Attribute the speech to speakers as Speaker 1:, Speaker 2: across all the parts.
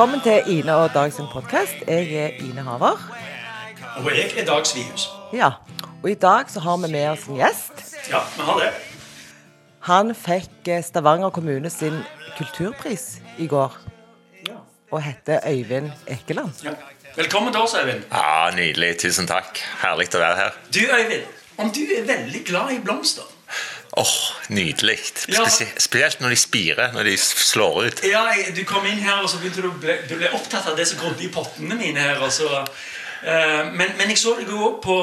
Speaker 1: Velkommen til Ine og Dag sin podkast. Jeg er Ine Haver.
Speaker 2: Og jeg er Dag Svihus.
Speaker 1: Ja, og i dag så har vi med oss en gjest.
Speaker 2: Ja, vi har det.
Speaker 1: Han fikk eh, Stavanger kommune sin kulturpris i går,
Speaker 2: Ja.
Speaker 1: og heter Øyvind Ekeland.
Speaker 2: Ja. Velkommen til oss, Øyvind.
Speaker 3: Ja, Nydelig. Tusen takk. Herlig å være her.
Speaker 2: Du, Øyvind, om du er veldig glad i blomster
Speaker 3: Åh, Nydelig.
Speaker 2: Ja.
Speaker 3: Spesielt når de spirer, når de slår ut.
Speaker 2: Ja, Du kom inn her og så begynte du å bli, du ble opptatt av det som grodde i pottene mine. her og så, eh, men, men jeg så deg jo også på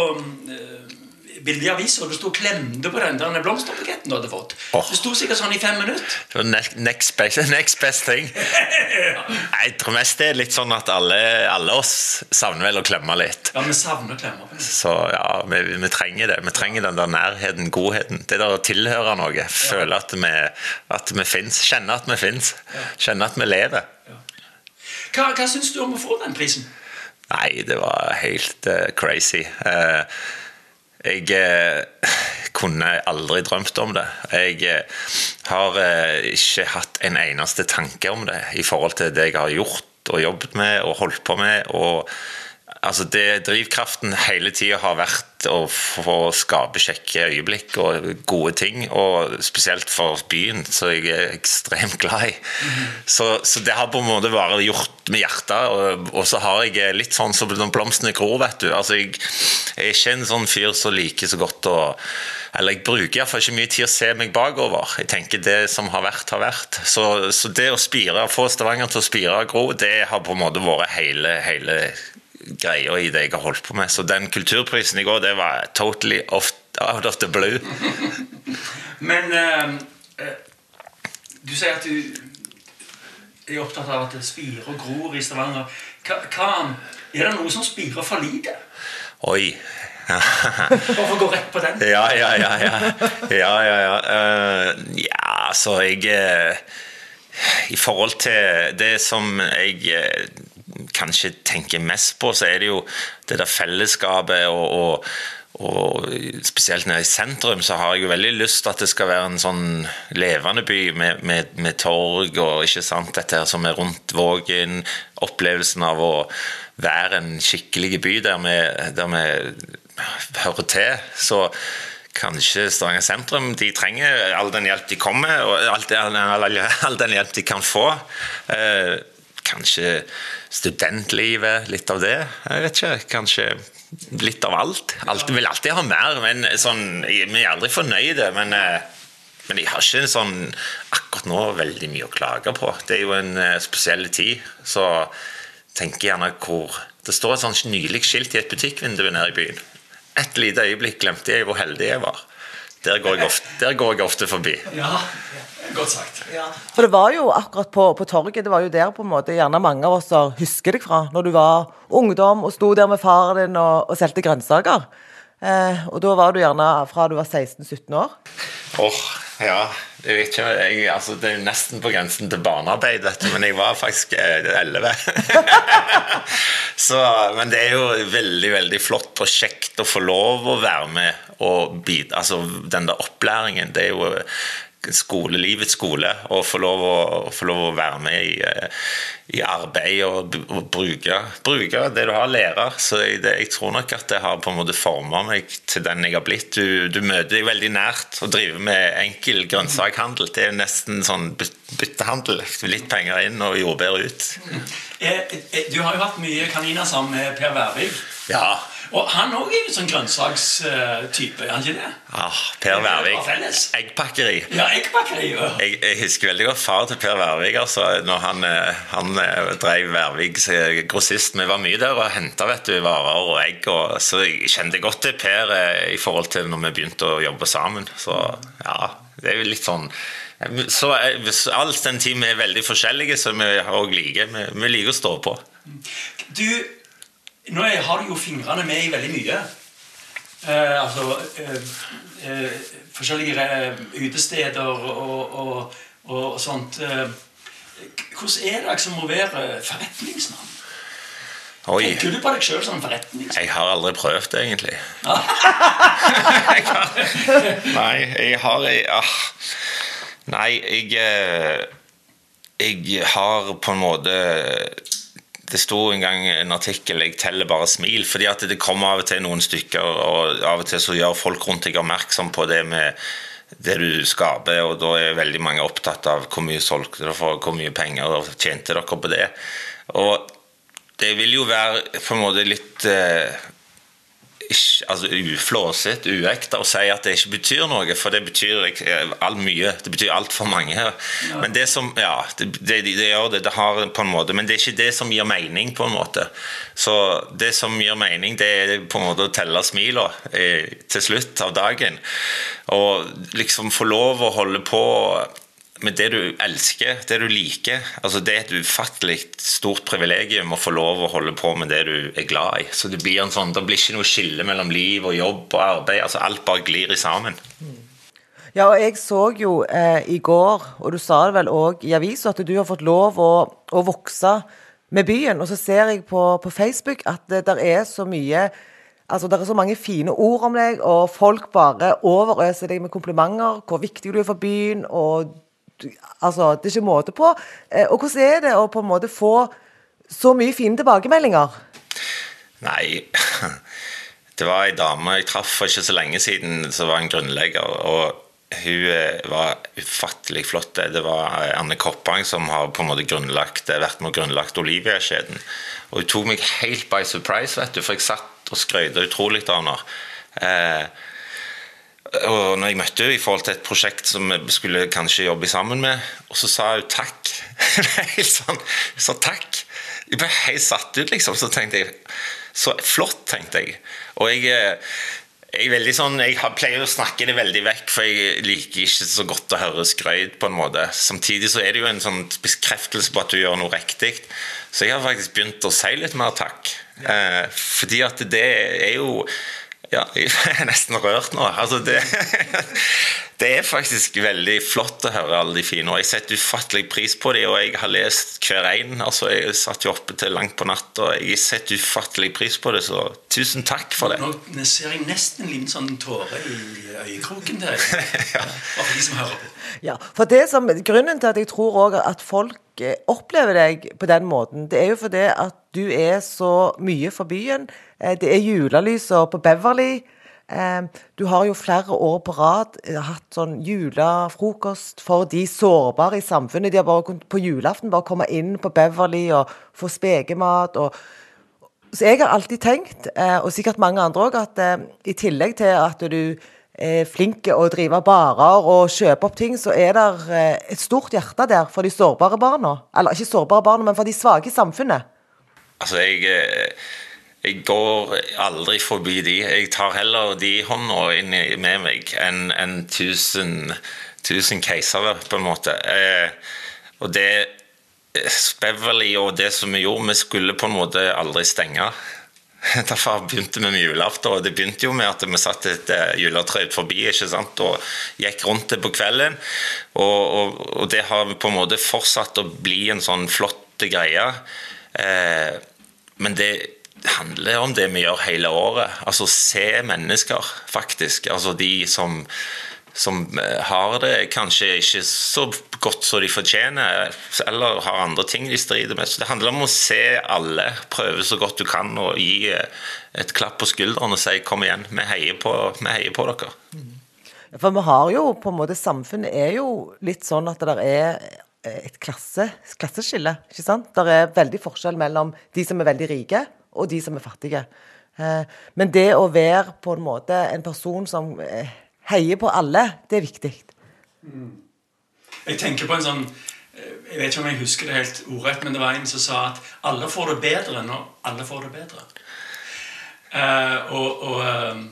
Speaker 2: uh, bildet i avisa, og du sto og klemte på den der blomsterbuketten du hadde fått.
Speaker 3: Oh.
Speaker 2: Det sto sikkert sånn i fem minutter.
Speaker 3: Det next best, next best thing. ja. Jeg tror mest det er litt sånn at alle, alle oss savner vel å klemme litt.
Speaker 2: Ja, vi savner å klemme.
Speaker 3: Så ja, vi, vi trenger det. Vi trenger den der nærheten, godheten. Det der å tilhøre noe. Føle at vi, at vi fins. Kjenne at vi fins. Kjenne at vi lever.
Speaker 2: Hva, hva syns du om å få den prisen?
Speaker 3: Nei, det var helt uh, crazy. Eh, jeg eh, kunne aldri drømt om det. Jeg eh, har eh, ikke hatt en eneste tanke om det i forhold til det jeg har gjort og jobbet med og holdt på med. og Altså det Drivkraften hele tida har vært å få skape kjekke øyeblikk og gode ting. Og spesielt for byen, som jeg er ekstremt glad i. Så, så det har på en måte bare gjort med hjertet. Og, og så har jeg litt sånn som når blomstene gror, vet du. Altså jeg, jeg er ikke en sånn fyr som liker så godt å Eller jeg bruker iallfall ikke mye tid å se meg bakover. Jeg tenker det som har vært, har vært. Så, så det å spire, få Stavanger til å spire og gro, det har på en måte vært hele, hele greia i det jeg har holdt på med. Så den kulturprisen i går, det var totally off, out of the blue.
Speaker 2: Men eh, du sier at du er opptatt av at det spirer og gror i Stavanger. Hva, hva, er det noe som spirer for lite?
Speaker 3: Oi.
Speaker 2: Hvorfor gå rett på den.
Speaker 3: Ja, ja, ja. Ja, ja, ja. ja. Uh, ja så jeg uh, I forhold til det som jeg kanskje tenker mest på, så er det jo det der fellesskapet og, og og spesielt nede i sentrum så har jeg jo veldig lyst til at det skal være en sånn levende by med, med, med torg og ikke sant, dette her som er rundt Vågen. Opplevelsen av å være en skikkelig by der vi, der vi hører til. Så kanskje Stavanger sentrum de trenger all den hjelp de kommer og all den, all, all den hjelp de kan få. Eh, kanskje studentlivet, litt av det. Jeg vet ikke. Kanskje litt av alt. alt vil alltid ha mer, men sånn, vi er aldri fornøyde. Men, eh, men jeg har ikke sånn akkurat nå veldig mye å klage på. Det er jo en eh, spesiell tid. Så jeg gjerne hvor Det står et sånt nylig skilt i et butikkvindu nede i byen. Et lite øyeblikk glemte jeg hvor heldig jeg var. Der går jeg ofte, går jeg ofte forbi.
Speaker 2: Ja, godt sagt.
Speaker 1: For det var jo akkurat på, på torget, det var jo der på en måte gjerne mange av oss husker deg fra, når du var ungdom og sto der med faren din og, og solgte grønnsaker. Eh, og da var du gjerne fra du var 16-17 år.
Speaker 3: Åh, ja. Jeg vet ikke, jeg, altså, det er jo nesten på grensen til barnearbeid, dette, men jeg var faktisk elleve. 11. Men det er jo veldig veldig flott og kjekt å få lov å være med og bidra. Altså, den der opplæringen, det er jo skole, livets skole. og få lov å, få lov å være med i, eh, i arbeid og, og bruke, bruke det du har, lære. Så jeg, det, jeg tror nok at det har på en måte forma meg til den jeg har blitt. Du, du møter deg veldig nært og driver med enkel grønnsakhandel. Det er nesten sånn byttehandel. Litt penger inn og jordbær ut.
Speaker 2: Eh, eh, Du har jo hatt mye kaniner sammen med Per Værvik.
Speaker 3: Ja.
Speaker 2: Og han òg er jo sånn grønnsakstype, er han ikke det?
Speaker 3: Ah, per Værvik. Eggpakkeri.
Speaker 2: Ja, eggpakkeri. ja.
Speaker 3: Jeg, jeg husker veldig godt far til Per Værvik. Altså, når han, eh, han eh, drev Værviks eh, grossist. Vi var mye der og henta varer og egg. Og, så jeg kjente godt til Per i forhold til når vi begynte å jobbe sammen. Så ja, det er jo litt sånn så All den tid vi er veldig forskjellige, så vi òg liker vi, vi liker å stå på.
Speaker 2: Du, nå har du jo fingrene med i veldig mye. Eh, altså eh, eh, Forskjellige eh, utesteder og, og, og, og sånt. Eh, hvordan er det liksom å være forretningsmann?
Speaker 3: Oi.
Speaker 2: Tenker du på deg sjøl som forretningsmann?
Speaker 3: Jeg har aldri prøvd det, egentlig. jeg har, nei, jeg har jeg, ah, Nei, jeg eh, jeg har på en måte Det sto en gang en artikkel 'Jeg teller bare smil'. fordi at det kommer av og til noen stykker, og av og til så gjør folk rundt deg oppmerksom på det med det du skaper, og da er veldig mange opptatt av hvor mye solgte dere for, hvor mye penger tjente dere på det. Og det vil jo være på en måte litt eh, ikke, altså uflåsete, uekte, å si at det ikke betyr noe, for det betyr all mye. Det betyr altfor mange. Ja. Men det som Ja, det, det, det, gjør det. Det har på en måte Men det er ikke det som gir mening, på en måte. Så det som gir mening, det er på en måte å telle smila eh, til slutt av dagen. Og liksom få lov å holde på med det du elsker, det du liker. altså Det er et ufattelig stort privilegium å få lov å holde på med det du er glad i. Så Det blir en sånn, det blir ikke noe skille mellom liv og jobb og arbeid. altså Alt bare glir i sammen.
Speaker 1: Ja, og jeg så jo eh, i går, og du sa det vel òg i avisa, at du har fått lov å, å, vokse med byen. Og så ser jeg på, på Facebook at det der er så mye Altså, Det er så mange fine ord om deg, og folk bare overøser deg med komplimenter. Hvor viktig du er for byen, og Altså, det er ikke måte på. Eh, og hvordan er det å på en måte få så mye fine tilbakemeldinger?
Speaker 3: Nei Det var ei dame jeg traff for ikke så lenge siden som var en grunnlegger. og hun eh, var ufattelig flott. Det var eh, Anne Koppang som har på en måte grunnlagt, vært med og grunnlagt Olivia-kjeden. Og hun tok meg helt by surprise, vet du, for jeg satt og skrøt utrolig av henne. Eh, og når jeg møtte henne i forhold til et prosjekt som vi skulle kanskje jobbe sammen med, og så sa hun takk. helt sånn, Hun sa takk. Jeg ble helt satt ut, liksom. Så tenkte jeg Så flott, tenkte jeg. Og jeg, eh, jeg, sånn, jeg pleier å snakke det veldig vekk, for jeg liker ikke så godt å høre skrøyt. på en måte. Samtidig så er det jo en sånn bekreftelse på at du gjør noe riktig. Så jeg har faktisk begynt å si litt mer takk. Eh, fordi at det er jo ja, jeg er nesten rørt nå. Altså, det, det, er faktisk veldig flott å høre alle de fine. Og jeg setter ufattelig pris på dem, og jeg har lest hver en. Altså, jeg satt jo oppe til langt på natt, og jeg setter ufattelig pris på det, så tusen takk for det.
Speaker 2: Nå ser jeg nesten en liten sånn tåre i øyekroken der. ja. For de som hører på.
Speaker 1: Ja, for det som, Grunnen til at jeg tror også at folk opplever deg på den måten, det er jo fordi at du er så mye for byen Eh, det er julelyser på Beverly. Eh, du har jo flere år på rad eh, hatt sånn julefrokost for de sårbare i samfunnet. De har bare på julaften bare kommet inn på Beverly og få spekemat. så jeg har alltid tenkt, og sikkert mange andre òg, at i tillegg til at du flink å drive barer og kjøpe opp ting, så er det et stort hjerte der for de sårbare barna. Eller ikke sårbare barna, men for de svake i samfunnet.
Speaker 3: Altså, jeg jeg går aldri forbi de. Jeg tar heller de hånda inn med meg enn en tusen, tusen keisere, på en måte. Eh, og det Beverly og det som vi gjorde, vi skulle på en måte aldri stenge. Derfor begynte vi med julaften. og Det begynte jo med at vi satt et eh, juletre forbi ikke sant? og gikk rundt det på kvelden. Og, og, og, det har på en måte fortsatt å bli en sånn flott greie. Eh, men det handler om det vi gjør hele året. Altså se mennesker, faktisk. Altså de som, som eh, har det kanskje ikke så godt som de fortjener, eller har andre ting de strider med. Så det handler om å se alle, prøve så godt du kan og gi eh, et klapp på skulderen og si 'kom igjen, vi heier på, vi heier på dere'.
Speaker 1: For vi har jo på en måte Samfunnet er jo litt sånn at det er et klasse, klasseskille. ikke sant? Det er veldig forskjell mellom de som er veldig rike, og de som er fattige. Eh, men det å være på en måte en person som eh, heier på alle, det er viktig. Mm.
Speaker 2: Jeg tenker på en sånn eh, Jeg vet ikke om jeg husker det helt ordrett, men det var en som sa at alle får det bedre når alle får det bedre. og, og,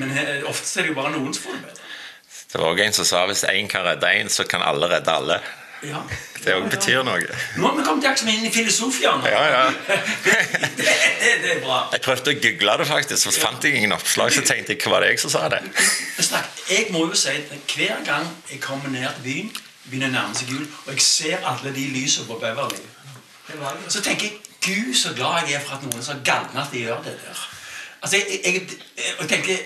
Speaker 2: men ofte er det jo bare noen som får det bedre.
Speaker 3: Det var også en som sa hvis én kan redde én, så kan alle redde alle. Ja. Det òg betyr noe.
Speaker 2: Nå har vi kommet akkurat inn i filosofien.
Speaker 3: Ja, ja.
Speaker 2: det, det, det, er bra.
Speaker 3: Jeg prøvde å google det, faktisk, så fant jeg ingen oppslag. Så tenkte jeg hva var det jeg som sa det?
Speaker 2: Jeg må jo si at hver gang jeg kommer ned til byen, begynner å nærme seg jul, og jeg ser alle de lysene på Beverly, så tenker jeg Gud, så glad jeg er for at noen så galne at de gjør det der. Altså, jeg, jeg, jeg tenker det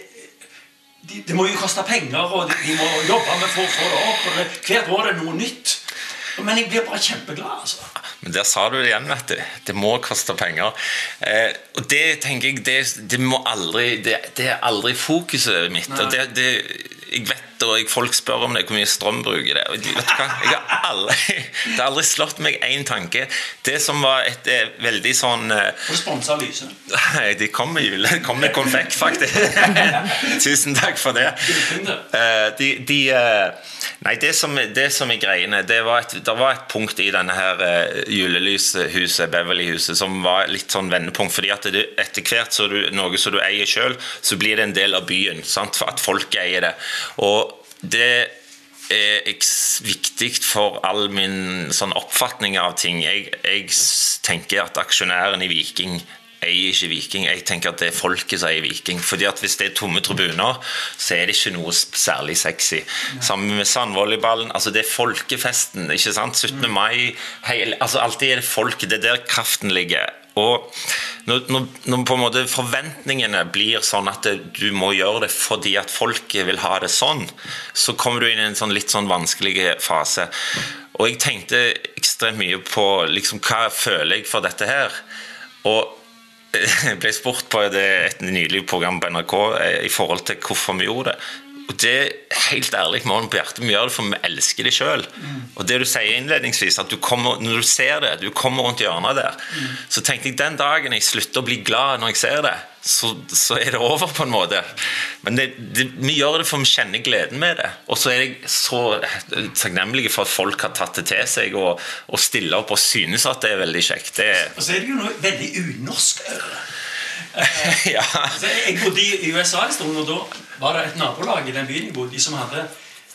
Speaker 2: de må jo koste penger, og de, de må jobbe med for å få det opp. og det, Hvert år er det noe nytt. Men jeg blir bare kjempeglad, altså.
Speaker 3: Men der sa du det igjen, vet du. Det må koste penger. Eh, og det tenker jeg Det, det må aldri det, det, er aldri fokuset mitt. Det, det, jeg vet og jeg, folk spør om det, hvor mye strøm bruker det. Og vet du hva? Jeg har aldri, det har aldri slått meg én tanke. Det som var et, eh, veldig sånn
Speaker 2: Du sponsa lyset?
Speaker 3: Nei, de kom med jule. De kom med konfekt, faktisk. Tusen takk for det. Uh, de, de Nei, det som, det som, er greiene det var, et, det var et punkt i denne her julelyshuset, Beverly-huset, som var litt sånn vendepunkt. fordi at det, etter hvert så du, noe som du eier sjøl, så blir det en del av byen. Sant? For at folk eier det. Og det er viktig for all min sånn oppfatning av ting. Jeg, jeg, tenker at aksjonæren i Viking eier ikke Viking. Jeg tenker at det er folket som eier Viking. Fordi at Hvis det er tomme tribuner, så er det ikke noe særlig sexy. Sammen med sandvolleyballen. altså Det er folkefesten. ikke sant? 17. mai. Heil, altså Alltid er det folket. Det er der kraften ligger. Og når, når, når, på en måte forventningene blir sånn at du må gjøre det fordi at folket vil ha det sånn, så kommer du inn i en sånn litt sånn vanskelig fase. Og jeg tenkte ekstremt mye på liksom, hva føler jeg for dette her. Og jeg ble spurt på det, et nylig program på NRK eh, i forhold til hvorfor vi gjorde det. Og det helt ærlig med hånden på hjertet, vi gjør det for vi elsker det sjøl. Mm. Og det du sier innledningsvis, at du kommer, når du ser det, du kommer rundt hjørnet der, mm. så tenkte jeg den dagen jeg slutter å bli glad når jeg ser det, så, så er det over, på en måte. Men det, det, vi gjør det for vi kjenner gleden med det. Og så er jeg så takknemlig for at folk har tatt det til seg og, og stiller opp og synes at det er veldig kjekt. Det,
Speaker 2: og så er det jo noe veldig unorsk over det.
Speaker 3: ja.
Speaker 2: altså, jeg bodde i USA en stund, og da var det et nabolag i den byen jeg bodde i, som hadde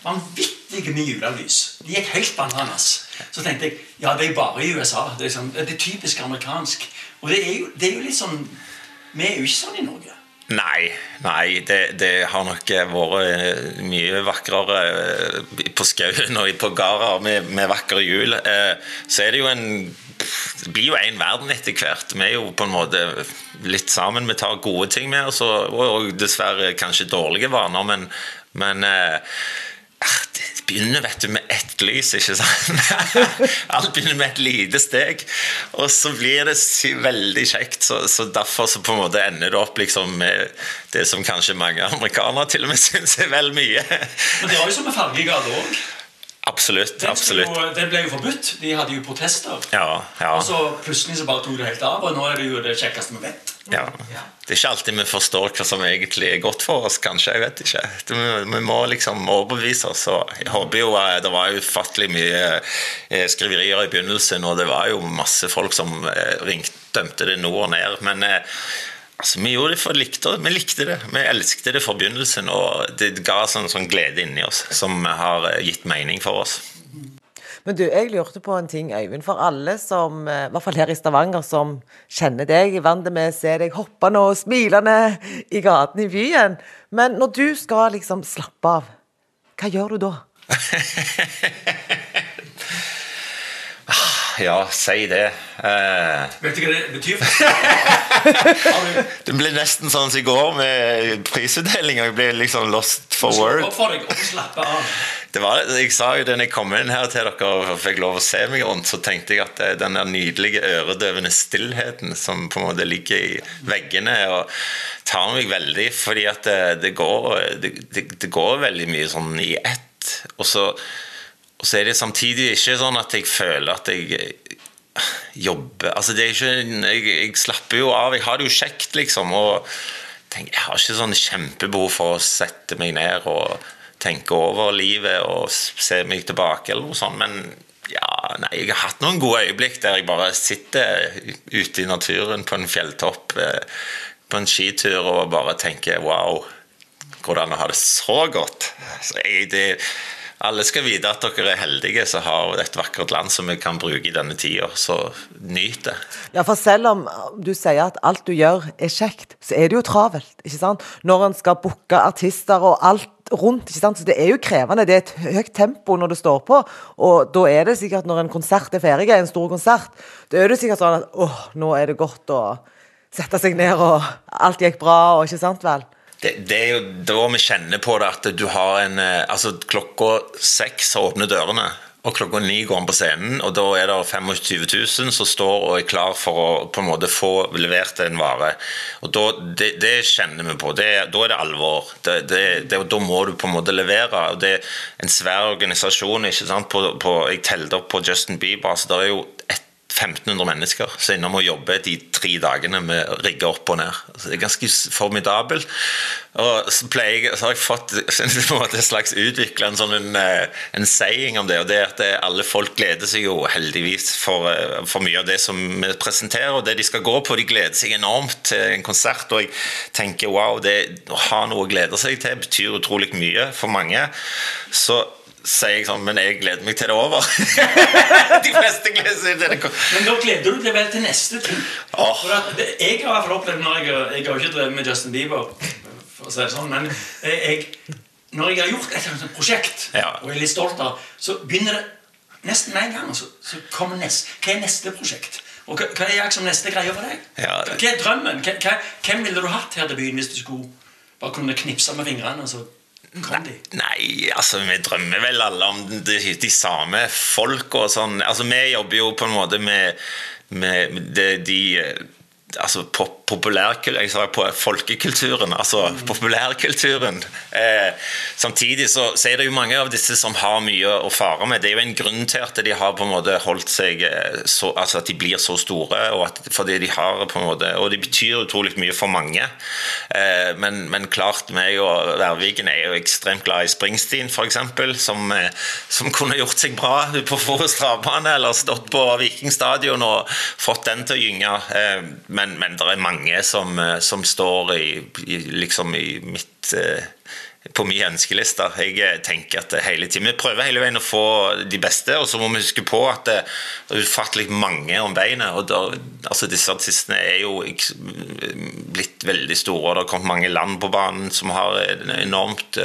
Speaker 2: vanvittige mye julelys. De gikk helt bananas. Så tenkte jeg ja, det er bare i USA. Det er, sånn, det er typisk amerikansk. Og det er, jo, det er jo litt sånn Vi er jo ikke sånn i Norge.
Speaker 3: Nei, nei det, det, har nok vært mye vakrere eh, på skauen og på gårder med, med vakre hjul. Eh, så er det jo en det blir jo én verden etter hvert. Vi er jo på en måte litt sammen. Vi tar gode ting med oss, og, dessverre kanskje dårlige vaner, men, men eh, ah, det begynner vet du, med ett lys, ikke sant? Alt begynner med et lite steg, og så blir det veldig kjekt. Så, så, derfor så på en måte ender det opp liksom med det som kanskje mange amerikanere til og med syns er vel mye.
Speaker 2: Men det var jo som med fargegade òg.
Speaker 3: Absolutt. Absolutt.
Speaker 2: Jo, den ble jo forbudt. De hadde jo protester.
Speaker 3: Ja, ja.
Speaker 2: Og så plutselig så bare tok det helt av, og nå er det jo det kjekkeste vi vet.
Speaker 3: Ja. Det er ikke alltid vi forstår hva som egentlig er godt for oss, kanskje. Jeg vet ikke. Vi må liksom overbevise oss. Og jeg håper jo eh, Det var ufattelig mye eh, skriverier i begynnelsen, og det var jo masse folk som eh, ringte, dømte det nord og ned. Men Altså, vi gjorde det for likte, vi likte det. Vi elsket det fra begynnelsen, og det ga sånn, sånn glede inni oss som har gitt mening for oss.
Speaker 1: Men du, jeg lurte på en ting, Øyvind. For alle som, eh, i hvert fall her i Stavanger, som kjenner deg, er vant med å se deg hoppende og smilende i gatene i byen. Men når du skal liksom slappe av, hva gjør du da?
Speaker 3: ja, si det.
Speaker 2: Eh. Vet du hva det betyr?
Speaker 3: det ble nesten sånn som i går med prisutdelinga. Jeg ble liksom lost for word.
Speaker 2: For deg, og slappe av.
Speaker 3: Det var, jeg sa jo det når jeg kom inn her til dere og fikk lov å se meg rundt, så tenkte jeg at den der nydelige øredøvende stillheten som på en måte ligger i veggene, og tar meg veldig, fordi at det, det går, det, det, det går veldig mye sånn i ett. Og så og så er det samtidig ikke sånn at jeg føler at jeg eh, jobber Altså, det er ikke Jeg, jeg slapper jo av. Jeg har det jo kjekt, liksom. Og tenker, jeg har ikke sånn kjempebehov for å sette meg ned og tenke over livet og se meg tilbake eller noe sånt. Men ja, nei, jeg har hatt noen gode øyeblikk der jeg bare sitter ute i naturen på en fjelltopp eh, på en skitur og bare tenker wow, går det an å ha det så godt? Så jeg, det alle skal vite at dere er heldige som har et vakkert land som vi kan bruke i denne tida. Så nyt det.
Speaker 1: Ja, for selv om du sier at alt du gjør er kjekt, så er det jo travelt. ikke sant? Når en skal booke artister og alt rundt. ikke sant? Så det er jo krevende. Det er et høyt tempo når det står på. Og da er det sikkert, når en konsert er ferdig, en stor konsert, da er det sikkert sånn at åh, nå er det godt å sette seg ned, og alt gikk bra, og ikke sant vel?
Speaker 3: Det, det, er jo da vi kjenner på det, at du har en eh, Altså, klokka seks åpner dørene. og klokka ni går han på scenen, og da er det 25 000 som står og er klar for å på en måte få levert en vare. Og da, det, det kjenner vi på. Da er det alvor. Da må du på en måte levere. og Det er en svær organisasjon. ikke sant? På, på, jeg telte opp på Justin Bieber. altså det er jo 1500 mennesker som er innom og jobber de tre dagene med å rigge opp og ned. Så det er ganske formidabelt. Og så, jeg, så har jeg fått en slags utvikla en sånn en, eh, en, saying om det. Og det er at alle folk gleder seg jo heldigvis for, eh, for, mye av det som vi presenterer, og det de skal gå på. De gleder seg enormt til en konsert. Og jeg tenker wow, det å ha noe å glede seg til betyr utrolig mye for mange. Så sier jeg sånn Men jeg gleder meg til det er over. De fleste gleder seg til det
Speaker 2: Men da gleder du deg vel til neste ting. Oh. For at, jeg har i hvert fall opplevd når jeg, jeg har ikke drevet med Justin Bieber, for å si det sånn, men jeg, når jeg har gjort et sånt prosjekt ja. og er litt stolt av, så begynner det nesten med en gang. Så, så kommer nest, Hva er neste prosjekt? Og hva, hva er som neste greie for deg? Ja. Hva er drømmen? Hva, hvem ville du hatt her til byen hvis du skulle bare kunne knipse med fingrene? og så
Speaker 3: Nei, altså vi drømmer vel alle om de, de samme folka og sånn. Altså vi jobber jo på en måte med, med de, de altså pop, Jeg sa på folkekulturen, altså mm. populærkulturen. Eh, samtidig så, så, er det jo mange av disse som har mye å fare med. Det er jo en grunn til at de har på en måte holdt seg eh, så, Altså at de blir så store, og at, fordi de har på en måte Og de betyr utrolig mye for mange. Eh, men, men, klart, meg og Værviken er jo ekstremt glad i Springsteen, f.eks., som, eh, som kunne gjort seg bra på Forus travbane, eller stått på Viking stadion og fått den til å gynge. Eh, men, men det er mange som, eh, som står i, i, liksom i mitt eh, på min ønskeliste. Jeg eh, tenker at hele tiden, Vi prøver hele veien å få de beste, og så må vi huske på at det er ufattelig mange om beinet. og da, altså Disse artistene er jo blitt veldig store, og det har kommet mange land på banen som har enormt,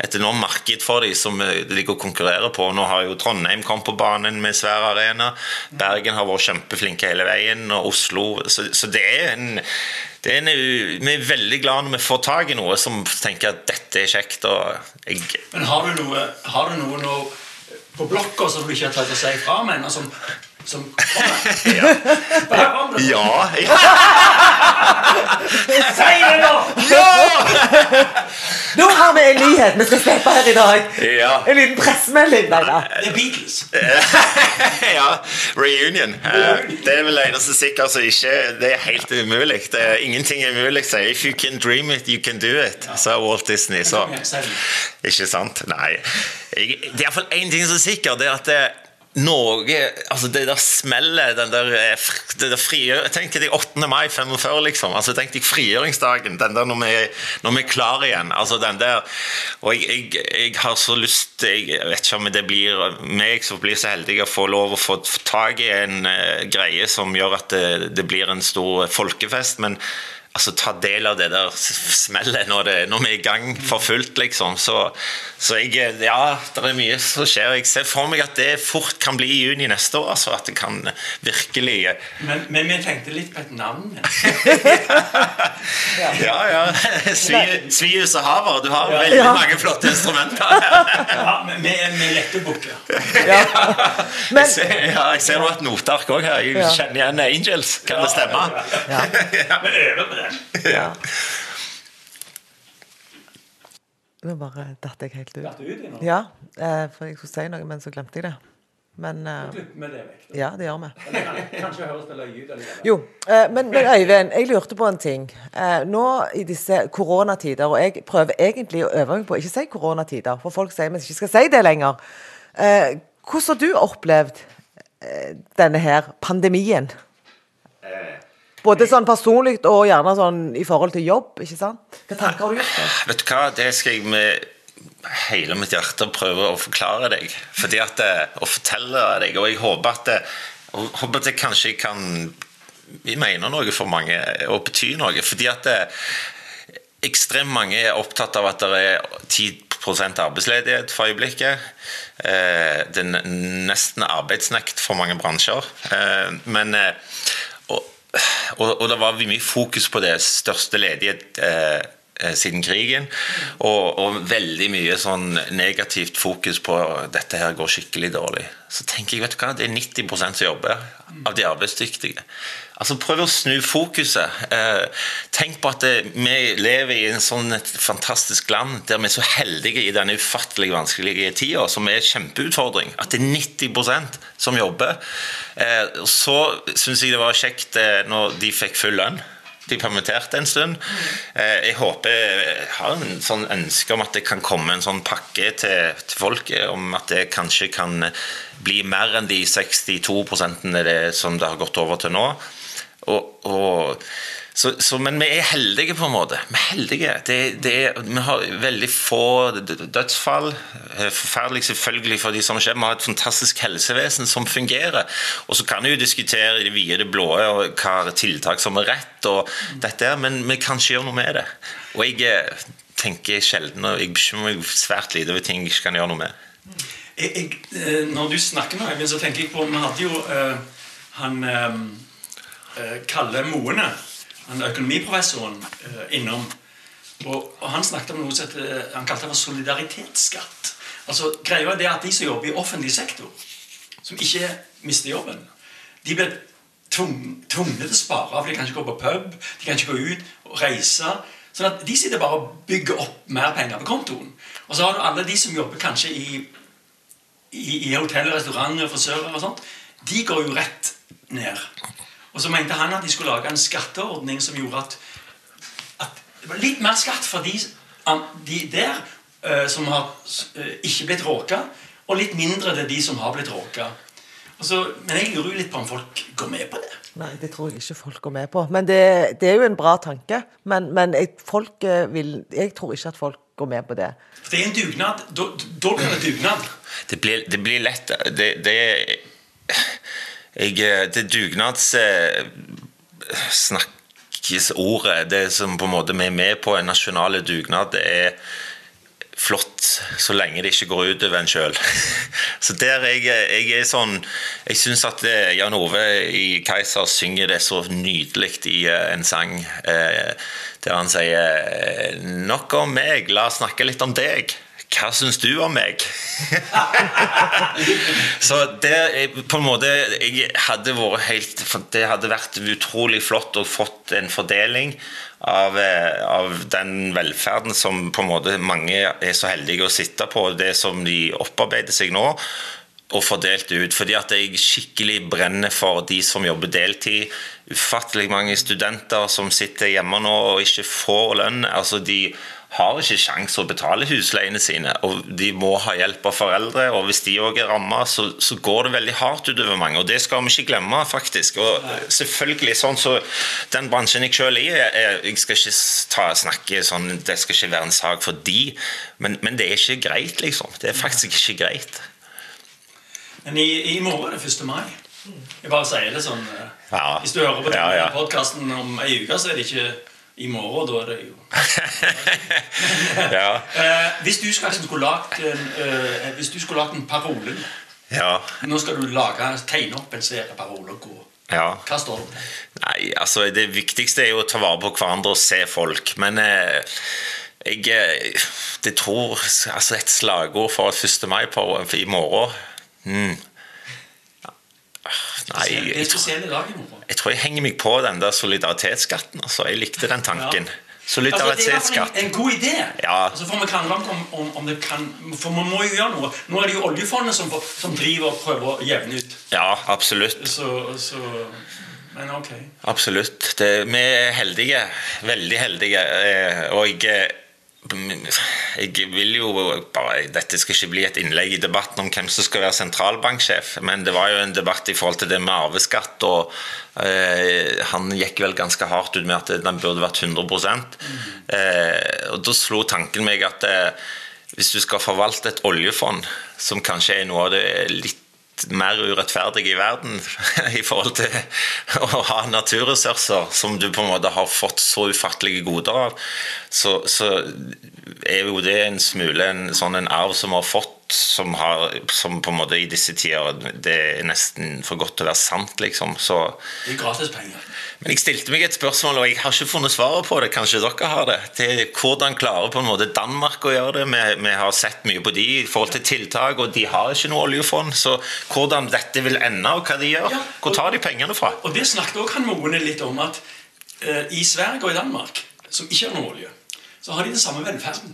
Speaker 3: et enormt marked for dem som ligger og konkurrerer på. Nå har jo Trondheim kommet på banen med svær arena. Bergen har vært kjempeflinke hele veien, og Oslo. Så, så det er en en, vi er veldig glad når vi får tak i noe som tenker at dette er kjekt.
Speaker 2: Men har du noe, har du noe nå på blokka som du ikke har tatt å si fra om ennå? Som, som kommer?
Speaker 3: ja. ja. ja.
Speaker 2: Si det, nå!
Speaker 3: Ja!
Speaker 1: Nå har vi en nyhet vi skal slippe her i dag.
Speaker 3: Ja.
Speaker 1: En liten pressemelding.
Speaker 2: The Beatles.
Speaker 3: ja. Reunion. Det er vel det eneste sikkert som ikke Det er helt umulig. Det er, ingenting er umulig. Så if you can dream it, you can do it, sa Walt Disney. Så. Ikke sant? Nei. Det er iallfall én ting som er sikkert. Det er at det, noe altså Det der smellet, den der, eh, det der frigjør, Tenk deg 8. mai 45, liksom. altså Tenk deg frigjøringsdagen. Den der når vi, når vi er klare igjen. altså den der, Og jeg, jeg, jeg har så lyst Jeg vet ikke om det blir meg som blir så heldig å få lov å få tak i en uh, greie som gjør at det, det blir en stor folkefest. men altså, ta del av det der smellet når, det, når vi er i gang for fullt, liksom. Så, så jeg Ja, det er mye som skjer. Jeg ser for meg at det fort kan bli i juni neste år. Altså at det kan virkelig
Speaker 2: Men, men vi tenkte litt på et navn.
Speaker 3: ja, ja. Svius og Haver. Du har veldig ja. mange flotte instrumenter.
Speaker 2: ja, vi er lettebukker.
Speaker 3: ja. Men, jeg ser, ja, jeg ser noe et noteark òg her. Jeg kjenner igjen Angels. Kan det stemme?
Speaker 2: Ja. ja. Vi øver det. Ja.
Speaker 1: Nå bare datt jeg helt ut.
Speaker 2: Datt ut i
Speaker 1: Ja, eh, for jeg skulle si noe, men så glemte jeg det. Men uh,
Speaker 2: det
Speaker 1: Ja, det gjør vi.
Speaker 2: Kanskje høres det løye ut?
Speaker 1: Jo. Uh, men, men, Øyvind, jeg lurte på en ting. Uh, nå i disse koronatider, og jeg prøver egentlig å øve meg på ikke si koronatider, for folk sier vi ikke skal si det lenger. hvordan har du opplevd denne her pandemien? Både sånn personlig og gjerne sånn i forhold til jobb. ikke sant? Hva tanker har du gjort? deg?
Speaker 3: Vet du hva, det skal jeg med hele mitt hjerte prøve å forklare deg. Fordi at, eh, Å fortelle deg. Og jeg håper at, det, håper at jeg kanskje kan Vi mener noe for mange og betyr noe. Fordi at det, ekstremt mange er opptatt av at det er 10 arbeidsledighet for øyeblikket. Eh, det er nesten arbeidsnekt for mange bransjer. Eh, men og, og, det var mye fokus på det største ledighet eh, siden krigen. Og, og, veldig mye sånn negativt fokus på dette her går skikkelig dårlig. Så tenker jeg, vet du hva, det er 90 som jobber av de arbeidsdyktige. Altså Prøv å snu fokuset. Eh, tenk på at det, vi lever i en sånn et fantastisk land der vi er så heldige i denne ufattelig vanskelige tida, som er en kjempeutfordring. At det er 90% som jobber. Eh, så syns jeg det var kjekt eh, når de fikk full lønn. De permitterte en stund. Eh, jeg håper jeg har en sånn ønske om at det kan komme en sånn pakke til, til folket, om at det kanskje kan bli mer enn de 62% det som det har gått over til nå. Og, og, så, så, men vi er heldige, på en måte. Vi er heldige. Det, det er, vi har veldig få dødsfall. Eh, forferdelig selvfølgelig for de som skjer. Vi har et fantastisk helsevesen som fungerer. Og så kan vi jo diskutere det vide det blå og hva tiltak som er rett, og dette, men vi kan ikke gjøre noe med det. Og jeg eh, tenker sjelden og jeg bekymrer meg svært lite over ting jeg ikke kan gjøre noe med.
Speaker 2: Jeg, jeg, eh, når du snakker med Øyvind, så tenker jeg på Vi hadde jo uh, han Eh, Kalle Moene, han økonomiprofessoren, eh, innom. Og, og, Han snakket om noe som han kalte for solidaritetsskatt. Altså, greia er det at De som jobber i offentlig sektor, som ikke mister jobben, de blir tvunget til å spare. for De kan ikke gå på pub, de kan ikke gå ut og reise. sånn at De sitter bare og bygger opp mer penger på kontoen. Og så har du alle de som jobber kanskje i, i, i hotell, restauranter, frisører og sånt. De går jo rett ned. Og så mente han at de skulle lage en skatteordning som gjorde at, at det var litt mer skatt for de, de der uh, som har uh, ikke blitt råka, og litt mindre til de som har blitt råka. men jeg lurer jo litt på om folk går med på det.
Speaker 1: Nei, det tror jeg ikke folk går med på. Men det, det er jo en bra tanke. Men, men jeg, folk eh, vil, jeg tror ikke at folk går med på det.
Speaker 2: For det er en dugnad. Da, da blir det dugnad.
Speaker 3: Det blir, det blir lett det, det jeg, eh, det dugnadssnakkesordet, eh, det som på en måte vi er med på en nasjonal dugnad, er flott så lenge det ikke går utover en sjøl. Så der jeg, jeg er sånn Jeg syns at eh, Jan Ove i Keiser synger det så nydelig i en sang der han sier Nok om meg, la oss snakke litt om deg. Hva syns du om meg? så det på en måte jeg hadde vært helt, Det hadde vært utrolig flott å fått en fordeling av, eh, av, den velferden som på en måte mange er så heldige å sitte på, det som de opparbeider seg nå og fordelt ut. Fordi at jeg skikkelig brenner for de som jobber deltid. Ufattelig mange studenter som sitter hjemme nå og ikke får lønn. altså de har ikke sjanse å betale husleiene sine, og de må ha hjelp av foreldre. og Hvis de òg er ramma, så, så, går det veldig hardt utover mange. og Det skal vi ikke glemme, faktisk. og selvfølgelig sånn så Den bransjen jeg selv er i, jeg skal ikke ta, snakke sånn, det skal ikke være en sak for de, men, men det er ikke greit, liksom. Det er faktisk ikke greit.
Speaker 2: Men i, i morgen er det 1. mai. Jeg bare sier det sånn eh, ja. Hvis du hører på ja, ja. podkasten om ei uke, så er det ikke i morgen, da er det jo ja. uh, Hvis du skal, skulle lagt en, uh, hvis du skulle lagt en parole
Speaker 3: ja.
Speaker 2: Nå skal du lage, tegne opp en svær parole og gå.
Speaker 3: Ja.
Speaker 2: Hva står det?
Speaker 3: Nei, altså Det viktigste er jo å ta vare på hverandre og se folk. Men eh, jeg det tror Altså, et slagord for 1. mai på, i morgen mm.
Speaker 2: Nei, jeg, tror,
Speaker 3: jeg tror jeg henger meg på den der solidaritetsskatten. Altså, jeg likte den tanken. Solidaritetsskatt.
Speaker 2: Altså, en, en, god idé.
Speaker 3: Ja.
Speaker 2: Altså, for, om, om, om, det kan For vi må jo gjøre noe. Nå er det jo oljefondet som, som driver og prøver å jevne ut.
Speaker 3: Ja, absolutt.
Speaker 2: Så, så men ok.
Speaker 3: Absolutt. Det, vi er heldige. Veldig heldige. Eh, og jeg jeg vil jo bare, Dette skal ikke bli et innlegg i debatten om hvem som skal være sentralbanksjef, men det var jo en debatt i forhold til det med arveskatt, og eh, han gikk vel ganske hardt ut med at den burde vært 100 mm. eh, og Da slo tanken meg at eh, hvis du skal forvalte et oljefond, som kanskje er noe av det litt mer urettferdig i verden i forhold til å ha naturressurser som du på en måte har fått så ufattelige goder av, så, så er jo det en smule en sånn en arv som har fått som, har, som på en måte i disse tider Det er nesten for godt til å være sant, liksom. Så,
Speaker 2: Det er gratispenger.
Speaker 3: men jeg stilte meg et spørsmål, og jeg har ikke funnet svaret på det. Kanskje dere har det? Til hvordan klarer på en måte Danmark å gjøre det? Vi, vi har sett mye på de i forhold til tiltak, og de har ikke noe oljefond. Så hvordan dette vil ende, og hva de gjør?
Speaker 2: Ja,
Speaker 3: Hvor tar de pengene fra?
Speaker 2: Og det snakket også han Moene litt om, at eh, i Sverige og i Danmark, som ikke har noe olje, så har de den samme velferden.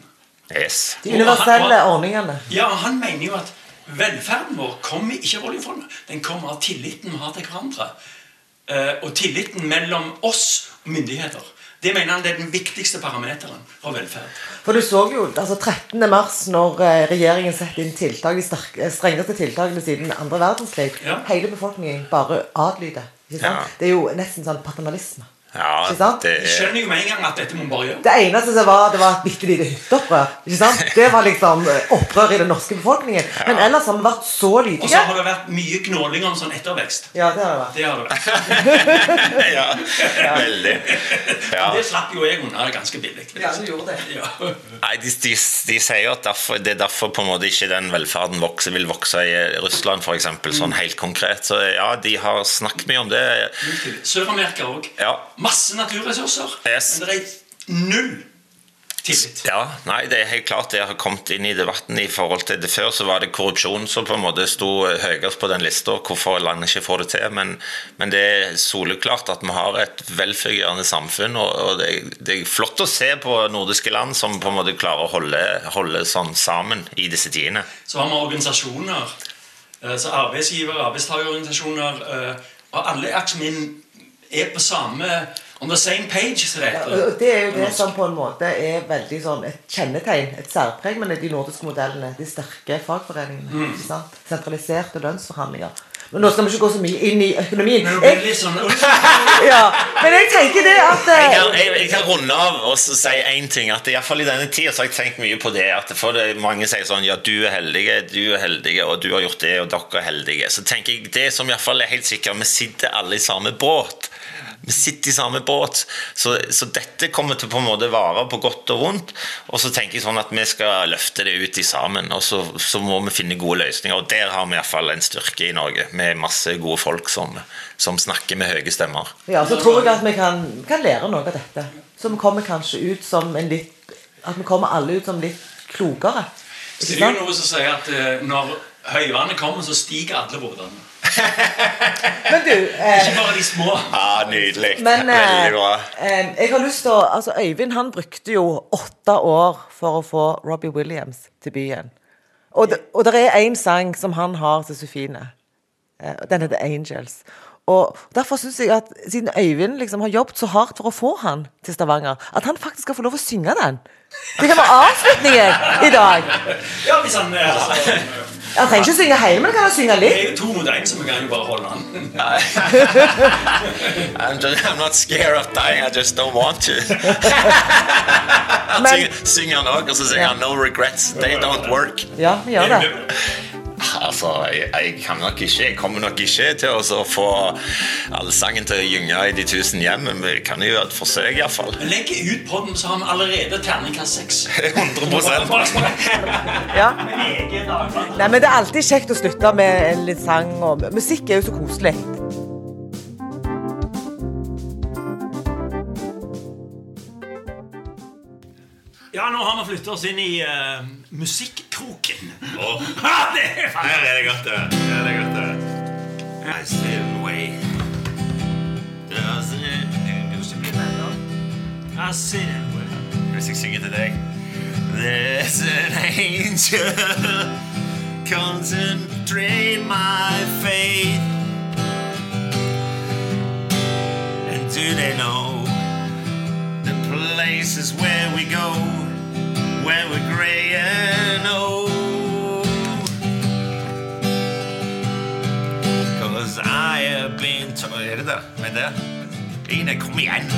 Speaker 3: Yes.
Speaker 1: De universelle ordningene.
Speaker 2: Ja, Han mener jo at velferden vår kommer ikke av oljefondet. Den kommer av tilliten vi har til hverandre. Eh, og tilliten mellom oss og myndigheter. Det mener han det er den viktigste parameteren for velferd.
Speaker 1: For du så jo altså 13. mars, når eh, regjeringen setter inn tiltak, de sterk, eh, strengeste tiltakene siden andre verdenskrig.
Speaker 2: Ja.
Speaker 1: Hele befolkningen bare adlyder. Ikke sant?
Speaker 3: Ja.
Speaker 1: Det er jo nesten sånn paternalisme.
Speaker 3: Ja,
Speaker 1: Ikke sant?
Speaker 3: det
Speaker 2: De skjønner jo med en gang at dette må man bare gjøre.
Speaker 1: Det eneste som var, det var et bitte lite hytteopprør. Ikke sant? Det var liksom eh, opprør i den norske befolkningen. Men ellers har vi vært så
Speaker 2: Og så har det vært mye gnåling om sånn ettervekst.
Speaker 1: Ja, det har det vært.
Speaker 2: Det har det vært.
Speaker 3: ja, veldig. Ja.
Speaker 2: Det slapp jo jeg unna ganske billig.
Speaker 1: Ja, du gjorde det.
Speaker 2: Ja.
Speaker 3: Nei, de, de, de sier jo at derfor, det er derfor på en måte ikke den velferden vokser, vil vokse i Russland, f.eks. Sånn helt konkret. Så ja, de har snakket mye om det.
Speaker 2: Sør-Amerika òg.
Speaker 3: Ja.
Speaker 2: Masse naturressurser.
Speaker 3: Yes.
Speaker 2: Men det er null tillit.
Speaker 3: Ja, nei, det er helt klart det har kommet inn i debatten i forhold til det før, så var det korrupsjon som på en måte sto høyest på den lista, hvorfor landet ikke får det til. Men, men det er soleklart at vi har et velfungerende samfunn, og, og det, det er flott å se på nordiske land som på en måte klarer å holde, holde sånn sammen i disse tidene.
Speaker 2: Så har vi organisasjoner. eh, Så arbeidsgiver- og arbeidstagerorganisasjoner. eh, Og alle er inn- er på samme On the same page, som det heter.
Speaker 1: Ja, det er jo det som på en måte er veldig sånn et kjennetegn, et særpreg med de nordiske modellene. De sterke fagforeningene. Mm. Sentraliserte lønnsforhandlinger. Men nå skal vi ikke gå så mye inn i økonomien.
Speaker 2: Blir
Speaker 1: Jeg,
Speaker 2: sånn
Speaker 1: ja, men jeg tenker det at
Speaker 3: Jeg
Speaker 1: eh,
Speaker 3: kan, jeg, jeg kan runde av og si én ting. at i hvert fall i denne tida så har jeg tenkt mye på det. at for det, Mange sier sånn Ja, du er heldige, du er heldige, og du har gjort det, og dere er heldige. Så tenker jeg det som i hvert fall er helt sikkert, vi sitter alle i samme båt. Vi sitter i samme båt. Så, så dette kommer til på en måte vare på godt og vondt. Og så tenker jeg sånn at vi skal løfte det ut i sammen. Og så, så må vi finne gode løsninger. Og der har vi iallfall en styrke i Norge, med masse gode folk som, som snakker med høye stemmer.
Speaker 1: Ja, så tror jeg at vi kan, kan lære noe av dette. Så vi kommer kanskje ut som en litt At vi kommer alle ut som litt klokere.
Speaker 2: Det er jo noe som sier at eh, når høyvannet kommer, så stiger alle båtene.
Speaker 1: Men du eh,
Speaker 2: Ikke bare de små.
Speaker 3: Ja, Nydelig.
Speaker 1: Men eh,
Speaker 3: Veldig bra.
Speaker 1: eh, jeg har lyst til å Altså, Øyvind han brukte jo åtte år for å få Robbie Williams til byen. Og det, og det er én sang som han har til Sofine. Eh, den heter 'Angels'. Og Derfor syns jeg at siden Øyvind liksom har jobbet så hardt for å få han til Stavanger, at han faktisk skal få lov å synge den. Det kan være avslutningen i dag.
Speaker 2: Ja, hvis han, eh,
Speaker 1: Han trenger ikke å synge hele, men kan han synge litt?
Speaker 2: det er jo to mot én, så vi kan jo bare holde han.
Speaker 3: I'm, just, I'm not scared of dying, I just don't want to. Han
Speaker 1: Men-
Speaker 3: synger, han også, og så synger han 'No regrets, they don't work'.
Speaker 1: Ja, vi gjør det.
Speaker 3: Altså, jeg, jeg kan nok ikke Jeg kommer nok ikke til å så få allsangen til å gynge i de tusen hjem, men vi kan jo gjøre et forsøk, iallfall.
Speaker 2: Legg ut på den, så har vi allerede terningkast seks.
Speaker 3: 100%
Speaker 1: Ja. Nei, men Det er alltid kjekt å slutte med en litt sang. og Musikk er jo så koselig.
Speaker 2: Ja, nå har vi flyttet oss inn i uh, musikkroken.
Speaker 3: Åh.
Speaker 2: Ha, det er faktisk
Speaker 3: Her er det godt, det. Her er det godt, det. I stay away. Doesn't it?
Speaker 2: I sit and wait.
Speaker 3: Hvis jeg synger til deg There's an angel Concentrate my faith And do they know The places where we go Where we're grey and old. Cause I have been told Er det der? Men der? Ine, kom igjen.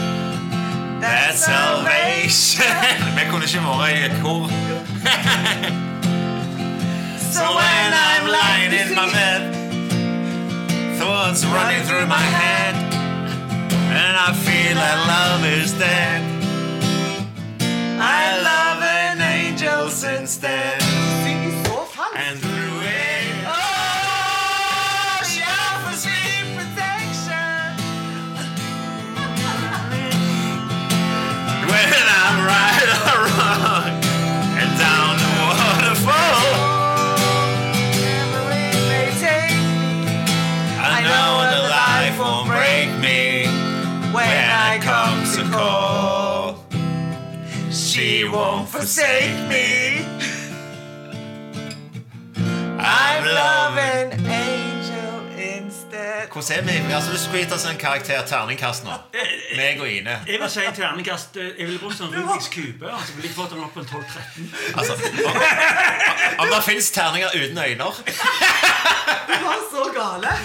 Speaker 3: That's salvation. Vi kunne ikke vært i kor. So when I'm lying in my bed Thoughts running through my head. And I feel that love is dead. I love since then. And
Speaker 1: through it, oh, she offers me protection.
Speaker 3: when I'm right or wrong, and down the waterfall,
Speaker 1: memory may take me.
Speaker 3: I know the life won't break me
Speaker 1: when I come to call.
Speaker 3: She won't
Speaker 1: forsake me. I'm love an angel instead.
Speaker 3: Hvordan er vi? Altså, så lyst gitt oss en karakter terningkast nå. Meg og Ine.
Speaker 2: Jeg vil si terningkast eh, Jeg ville brukt en Rubiks kube. Altså ville ikke fått den opp på 12-13.
Speaker 3: Altså, om, om det fins terninger uten øyne
Speaker 1: Du var så gale.